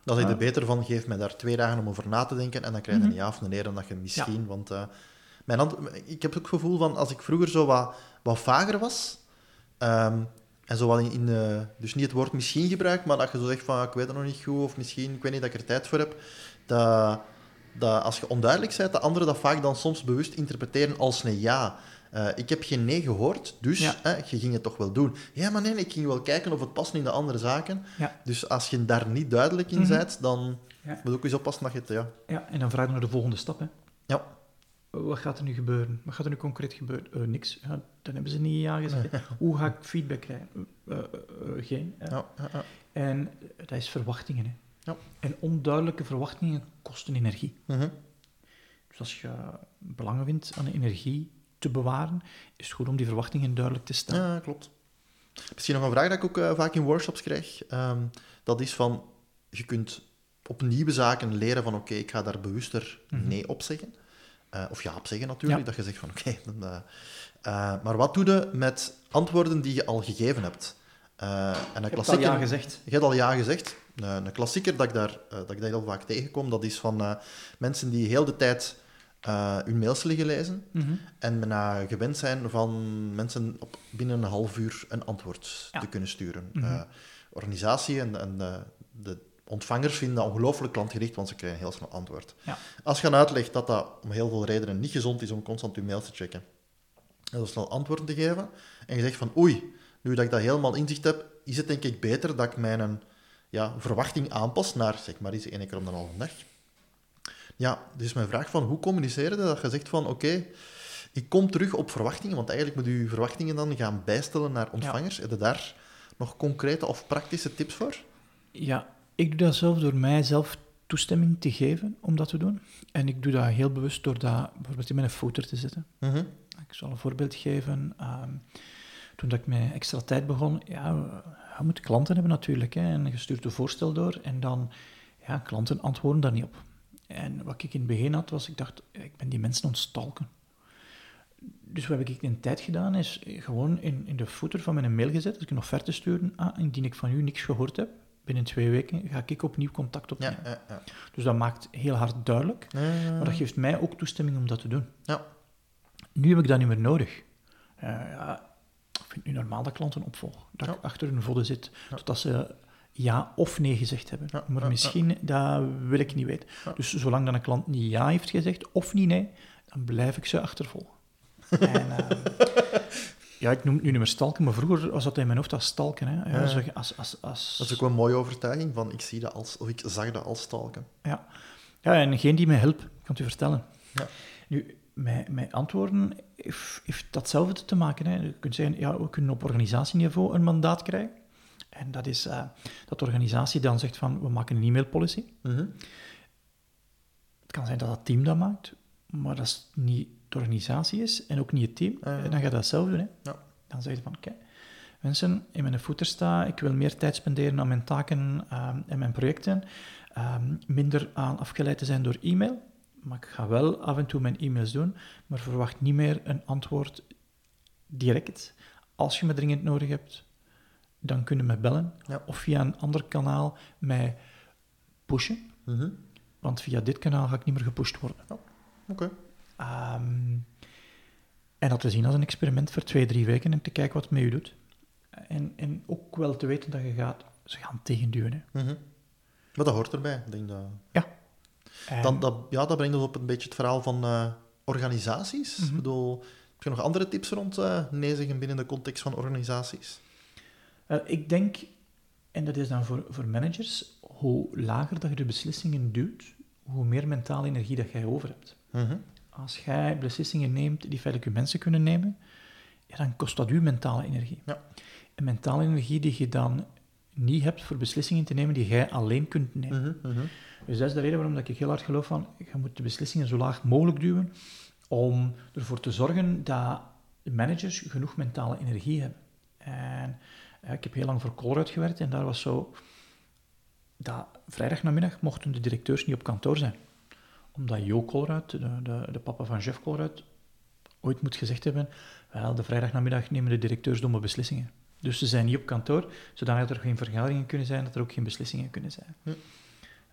Dat is Ja. er beter van, geef mij daar twee dagen om over na te denken en dan krijg je Mhm. een ja of een nee dan dat je misschien... Want eh, mijn ik heb ook het gevoel van, als ik vroeger zo wat, wat vager was, ehm, en zo wat in, in dus niet het woord misschien gebruik, maar dat je zo zegt van, ik weet het nog niet goed, of misschien, ik weet niet dat ik er tijd voor heb, dat, dat als je onduidelijk bent, dat anderen dat vaak dan soms bewust interpreteren als een ja. Eh, ik heb geen nee gehoord, dus Ja. hè, je ging het toch wel doen. Ja, maar nee, ik ging wel kijken of het past in de andere zaken. Ja. Dus als je daar niet duidelijk in Mhm. bent, dan Ja. moet je ook eens oppassen dat je het... Ja, Ja, en dan vraag je naar de volgende stap. Hè. ja. Wat gaat er nu gebeuren? Wat gaat er nu concreet gebeuren? Eh, niks. Ja, dan hebben ze niet ja gezegd. Hoe ga ik feedback krijgen? Eh, eh, geen. ja. En dat is verwachtingen. Hè. Ja. En onduidelijke verwachtingen kosten energie. Mhm. Dus als je belangen vindt aan energie te bewaren, is het goed om die verwachtingen duidelijk te stellen. Ja, klopt. Misschien nog een vraag dat ik ook vaak in workshops krijg. Ehm, dat is van, je kunt op nieuwe zaken leren van, oké, ik ga daar bewuster Mhm. nee op zeggen. Eh, of ja op zeggen natuurlijk, Ja. dat je zegt van, oké, eh, eh, maar wat doe je met antwoorden die je al gegeven hebt? En een heb het al klassieker... ja gezegd. Je hebt al ja gezegd. Een klassieker dat ik, daar, dat ik daar heel vaak tegenkom, dat is van mensen die heel de tijd hun mails liggen lezen Mhm. en bijna gewend zijn van mensen op binnen een half uur een antwoord Ja. te kunnen sturen. Mhm. Organisatie en, en de ontvangers vinden dat ongelooflijk klantgericht, want ze krijgen heel snel antwoord. Ja. Als je dan uitlegt dat dat om heel veel redenen niet gezond is om constant je mails te checken, heel snel antwoorden te geven. En je zegt van, oei, nu dat ik dat helemaal inzicht heb, is het denk ik beter dat ik mijn ja, verwachting aanpas naar, zeg maar, eens één keer om de halve dag. Ja, dus mijn vraag van, hoe communiceren dat je zegt van, oké, ik kom terug op verwachtingen, want eigenlijk moet je verwachtingen dan gaan bijstellen naar ontvangers. Ja. Heb je daar nog concrete of praktische tips voor? Ja, ik doe dat zelf door mijzelf toestemming te geven om dat te doen. En ik doe dat heel bewust door dat bijvoorbeeld in mijn footer te zetten. Mhm. Ik zal een voorbeeld geven. Ehm, toen dat ik met extra tijd begon, ja, je moet klanten hebben natuurlijk. Hè, en je stuurt een voorstel door en dan, ja, klanten antwoorden daar niet op. En wat ik in het begin had, was ik dacht, ik ben die mensen ontstalken. Dus wat heb ik in tijd gedaan, is gewoon in, in de footer van mijn mail gezet, als ik een offerte stuurde, ah, indien ik van u niks gehoord heb, binnen twee weken ga ik opnieuw contact opnemen. Ja, ja, ja. Dus dat maakt heel hard duidelijk, maar dat geeft mij ook toestemming om dat te doen. Ja. Nu heb ik dat niet meer nodig. Uh, ja, ik vind het nu normaal dat klanten opvolgen. Dat ik achter hun vodden zit, totdat ze ja of nee gezegd hebben. maar misschien, dat wil ik niet weten. Dus zolang dan een klant niet ja heeft gezegd, of niet nee, dan blijf ik ze achtervolgen. en, uh, ja, ik noem het nu niet meer stalken, maar vroeger was dat in mijn hoofd als stalken. Hè. Ja, ja. Als, als, als... Dat is ook wel een mooie overtuiging, van ik zie dat als, of ik zag dat als stalken. Ja, ja en geen die mij helpt, kan het u vertellen. Ja. Nu, met, met antwoorden heeft, heeft datzelfde te maken. Hè. Je kunt zeggen, ja, we kunnen op organisatieniveau een mandaat krijgen. En dat is uh, dat de organisatie dan zegt van, we maken een e-mailpolicy. Mm -hmm. Het kan zijn dat dat team dat maakt, maar dat is niet de organisatie is en ook niet het team, ja, ja. dan ga je dat zelf doen. Hè. Ja. Dan zeg je van, oké, mensen, in mijn voeten sta, ik wil meer tijd spenderen aan mijn taken um, en mijn projecten, um, minder aan afgeleid te zijn door e-mail, maar ik ga wel af en toe mijn e-mails doen, maar verwacht niet meer een antwoord direct. Als je me dringend nodig hebt, dan kunnen me bellen, ja. of via een ander kanaal mij pushen, mm -hmm. want via dit kanaal ga ik niet meer gepusht worden. Oké. Okay. Um, en dat te zien als een experiment voor twee, drie weken en te kijken wat het met je doet. En, en ook wel te weten dat je gaat, ze gaan tegenduwen. Hè. Mm -hmm. Maar dat hoort erbij, denk dat... Ja. Dan, dat, ja, dat brengt ons op een beetje het verhaal van uh, organisaties. Mhm. Mm -hmm. Ik bedoel, heb je nog andere tips rond uh, nee zeggen binnen de context van organisaties? Ik denk, en dat is dan voor, voor managers, hoe lager dat je de beslissingen duwt, hoe meer mentale energie dat jij over hebt. Mm -hmm. Als jij beslissingen neemt die feitelijk je mensen kunnen nemen, ja, dan kost dat u mentale energie. Ja. En mentale energie die je dan niet hebt voor beslissingen te nemen die jij alleen kunt nemen. -hmm. Dus dat is de reden waarom ik heel hard geloof van, je moet de beslissingen zo laag mogelijk duwen, om ervoor te zorgen dat de managers genoeg mentale energie hebben. En ja, ik heb heel lang voor Colruyt gewerkt en daar was zo, dat vrijdag namiddag mochten de directeurs niet op kantoor zijn omdat Jo Colruyt, de, de, de, papa van Jeff Colruyt, ooit moet gezegd hebben, wel, de vrijdagnamiddag nemen de directeurs domme beslissingen. Dus ze zijn niet op kantoor, zodat er geen vergaderingen kunnen zijn, dat er ook geen beslissingen kunnen zijn. Hm.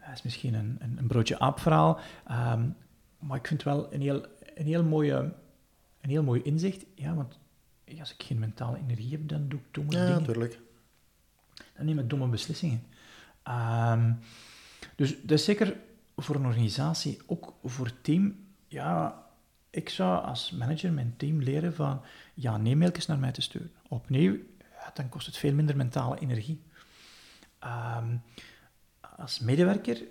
Dat is misschien een, een, een broodje aapverhaal, um, maar ik vind het wel een heel, een heel, mooie, een heel mooi inzicht. Ja, want als ik geen mentale energie heb, dan doe ik domme ja, dingen. natuurlijk. Dan neem ik domme beslissingen. Um, dus dat is zeker voor een organisatie, ook voor het team, ja, ik zou als manager mijn team leren van ja, nee mailtjes naar mij te sturen. Opnieuw, ja, dan kost het veel minder mentale energie. Um, als medewerker,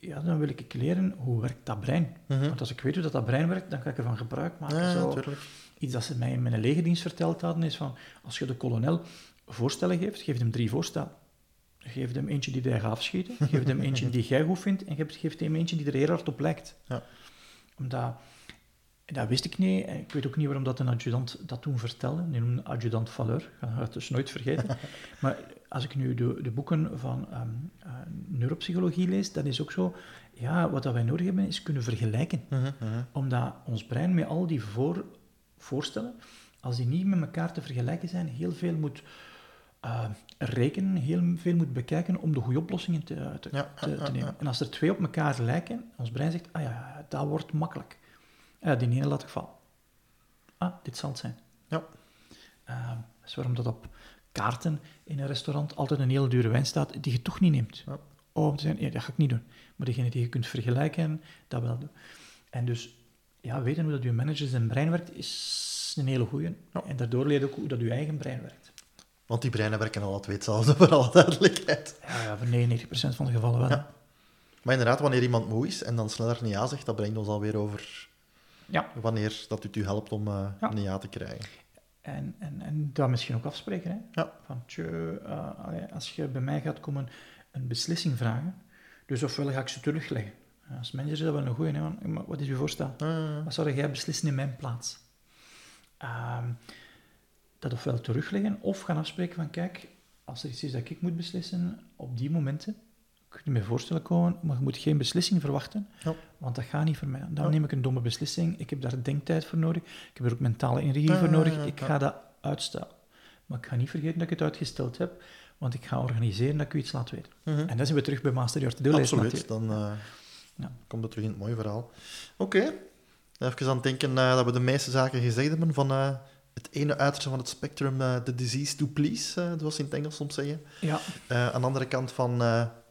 ja, dan wil ik leren hoe werkt dat brein. Mm -hmm. Want als ik weet hoe dat, dat brein werkt, dan kan ik ervan gebruik maken. Ja, Zo, natuurlijk. iets dat ze mij in mijn legerdienst verteld hadden, is van, als je de kolonel voorstellen geeft, geef hem drie voorstellen. Geef hem eentje die hij gaat afschieten, geef hem eentje die jij goed vindt en geef hem eentje die er heel hard op lijkt. Ja. Omdat, dat wist ik niet, ik weet ook niet waarom dat een adjudant dat toen vertelde, die noemde adjudant Valeur, ik ga het dus nooit vergeten. maar als ik nu de, de boeken van um, uh, neuropsychologie lees, dat is ook zo, ja, wat dat wij nodig hebben is kunnen vergelijken. Mm -hmm. Omdat ons brein met al die voor, voorstellen, als die niet met elkaar te vergelijken zijn, heel veel moet uh, rekenen, heel veel moet bekijken om de goede oplossingen te, te, ja, te, ja, te nemen. En als er twee op elkaar lijken, ons brein zegt, ah ja, dat wordt makkelijk. Ja, die ene laat ik vallen. Ah, dit zal het zijn. Ja. Uh, dat is waarom dat op kaarten in een restaurant altijd een heel dure wijn staat die je toch niet neemt. Ja. Oh, om te zeggen, ja, dat ga ik niet doen. Maar degene die je kunt vergelijken, dat wel doen. En dus, ja, weten hoe dat je manager zijn brein werkt, is is een hele goeie. Ja. En daardoor leer je ook hoe dat je eigen brein werkt. Want die breinen werken alle twee hetzelfde, voor alle duidelijkheid. Ja, ja voor 99% van de gevallen wel. Ja. Maar inderdaad, wanneer iemand moe is en dan sneller een ja zegt, dat brengt ons alweer over Ja. wanneer dat het u helpt om eh, Ja. een ja te krijgen. En, en, en dat misschien ook afspreken. Hè? Ja. Van, tjö, eh, allee, als je bij mij gaat komen een beslissing vragen, dus ofwel ga ik ze terugleggen. Als manager is dat wel een goeie, hè? wat is uw voorstel? Ah, Wat zou jij beslissen in mijn plaats? Ehm, dat ofwel terugleggen of gaan afspreken van, kijk, als er iets is dat ik moet beslissen, op die momenten, kun je me voorstellen komen, maar je moet geen beslissing verwachten, Ja. want dat gaat niet voor mij. Dan Ja. neem ik een domme beslissing, ik heb daar denktijd voor nodig, ik heb er ook mentale energie voor nodig, ik ga dat uitstellen. Maar ik ga niet vergeten dat ik het uitgesteld heb, want ik ga organiseren dat ik u iets laat weten. mhm. En dan zijn we terug bij Master Your List Absoluut, dan eh, Ja. komt het terug in het mooie verhaal. Oké, even aan het denken eh, dat we de meeste zaken gezegd hebben van eh, het ene uiterste van het spectrum, eh the disease to please, eh, zoals ze in het Engels soms zeggen. Ja, Eh, aan de andere kant van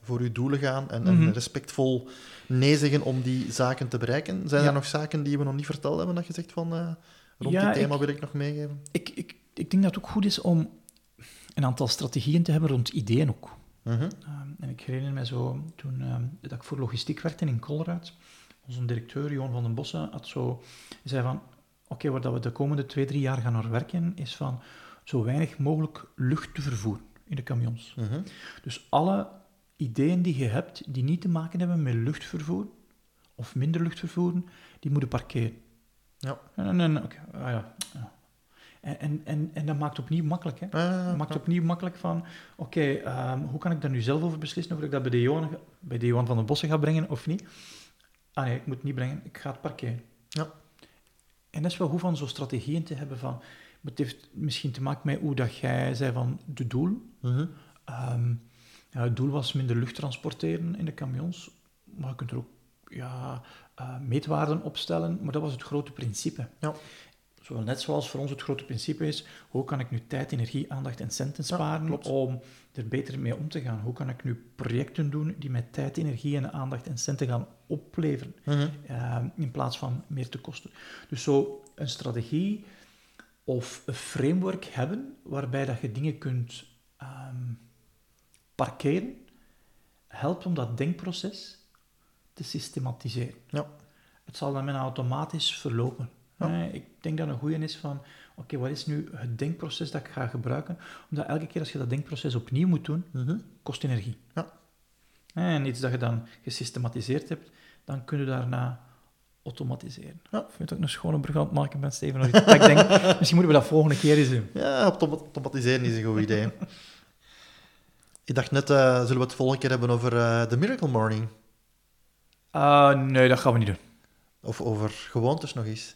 voor uw doelen gaan en, en Mhm. respectvol nee zeggen om die zaken te bereiken. Zijn Ja. er nog zaken die we nog niet verteld hebben, dat je zegt van rond Ja, dit thema ik- wil ik nog meegeven? ik, ik, ik denk dat het ook goed is om een aantal strategieën te hebben rond ideeën ook. Mhm. Ehm, en ik herinner me zo, toen ehm, dat ik voor logistiek werkte in Colruyt, onze directeur, Johan van den Bossen, had zo, zei van, oké, waar dat we de komende twee, drie jaar gaan naar werken, is van zo weinig mogelijk lucht te vervoeren in de camions. Mhm. Dus alle ideeën die je hebt, die niet te maken hebben met luchtvervoer, of minder luchtvervoeren, die moeten parkeren. Ja. En, en, oké, ah ja, ja. En, en, en, en dat maakt opnieuw makkelijk, hè. Dat maakt opnieuw makkelijk van, oké, ehm, hoe kan ik daar nu zelf over beslissen of ik dat bij de Johan, bij de Johan van den Bossen ga brengen of niet? Ah nee, ik moet het niet brengen, ik ga het parkeren. Ja. En dat is wel goed van zo'n strategieën te hebben van, het heeft misschien te maken met hoe dat jij zei van de doel. Mhm. Ehm, ja, het doel was minder lucht transporteren in de camions, maar je kunt er ook ja, eh, meetwaarden opstellen, maar dat was het grote principe. Ja. Zowel net zoals voor ons het grote principe is, hoe kan ik nu tijd, energie, aandacht en centen sparen om er beter mee om te gaan? Hoe kan ik nu projecten doen die mij tijd, energie en aandacht en centen gaan opleveren, Mhm. eh, in plaats van meer te kosten? Dus zo een strategie of een framework hebben waarbij dat je dingen kunt ehm, parkeren, helpt om dat denkproces te systematiseren. Ja. Het zal dan bijna automatisch verlopen. Ja. Eh, Ik denk dat een goede is van, oké, wat is nu het denkproces dat ik ga gebruiken? Omdat elke keer als je dat denkproces opnieuw moet doen, Mhm. kost energie. Ja. Eh, En iets dat je dan gesystematiseerd hebt, dan kun je daarna automatiseren. Ja. Ik vind het ook een schone brug aan het maken ben, Steven. ik denk, misschien moeten we dat volgende keer eens doen. Ja, autom- automatiseren is een goed idee. Ik dacht net, eh, zullen we het volgende keer hebben over eh, de Miracle Morning? Ah, nee, dat gaan we niet doen. Of over gewoontes nog eens?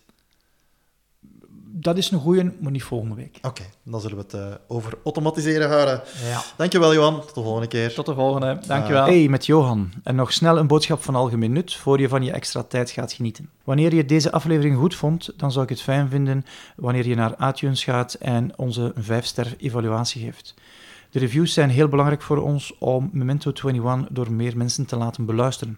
Dat is een goeie, maar niet volgende week. Oké, dan zullen we het eh, over automatiseren houden. Ja. Dankjewel, Johan. Tot de volgende keer. Tot de volgende. Dankjewel. Hey, met Johan. En nog snel een boodschap van algemeen nut voor je van je extra tijd gaat genieten. Wanneer je deze aflevering goed vond, dan zou ik het fijn vinden wanneer je naar iTunes gaat en onze 5-ster evaluatie geeft. De reviews zijn heel belangrijk voor ons om Memento 21 door meer mensen te laten beluisteren.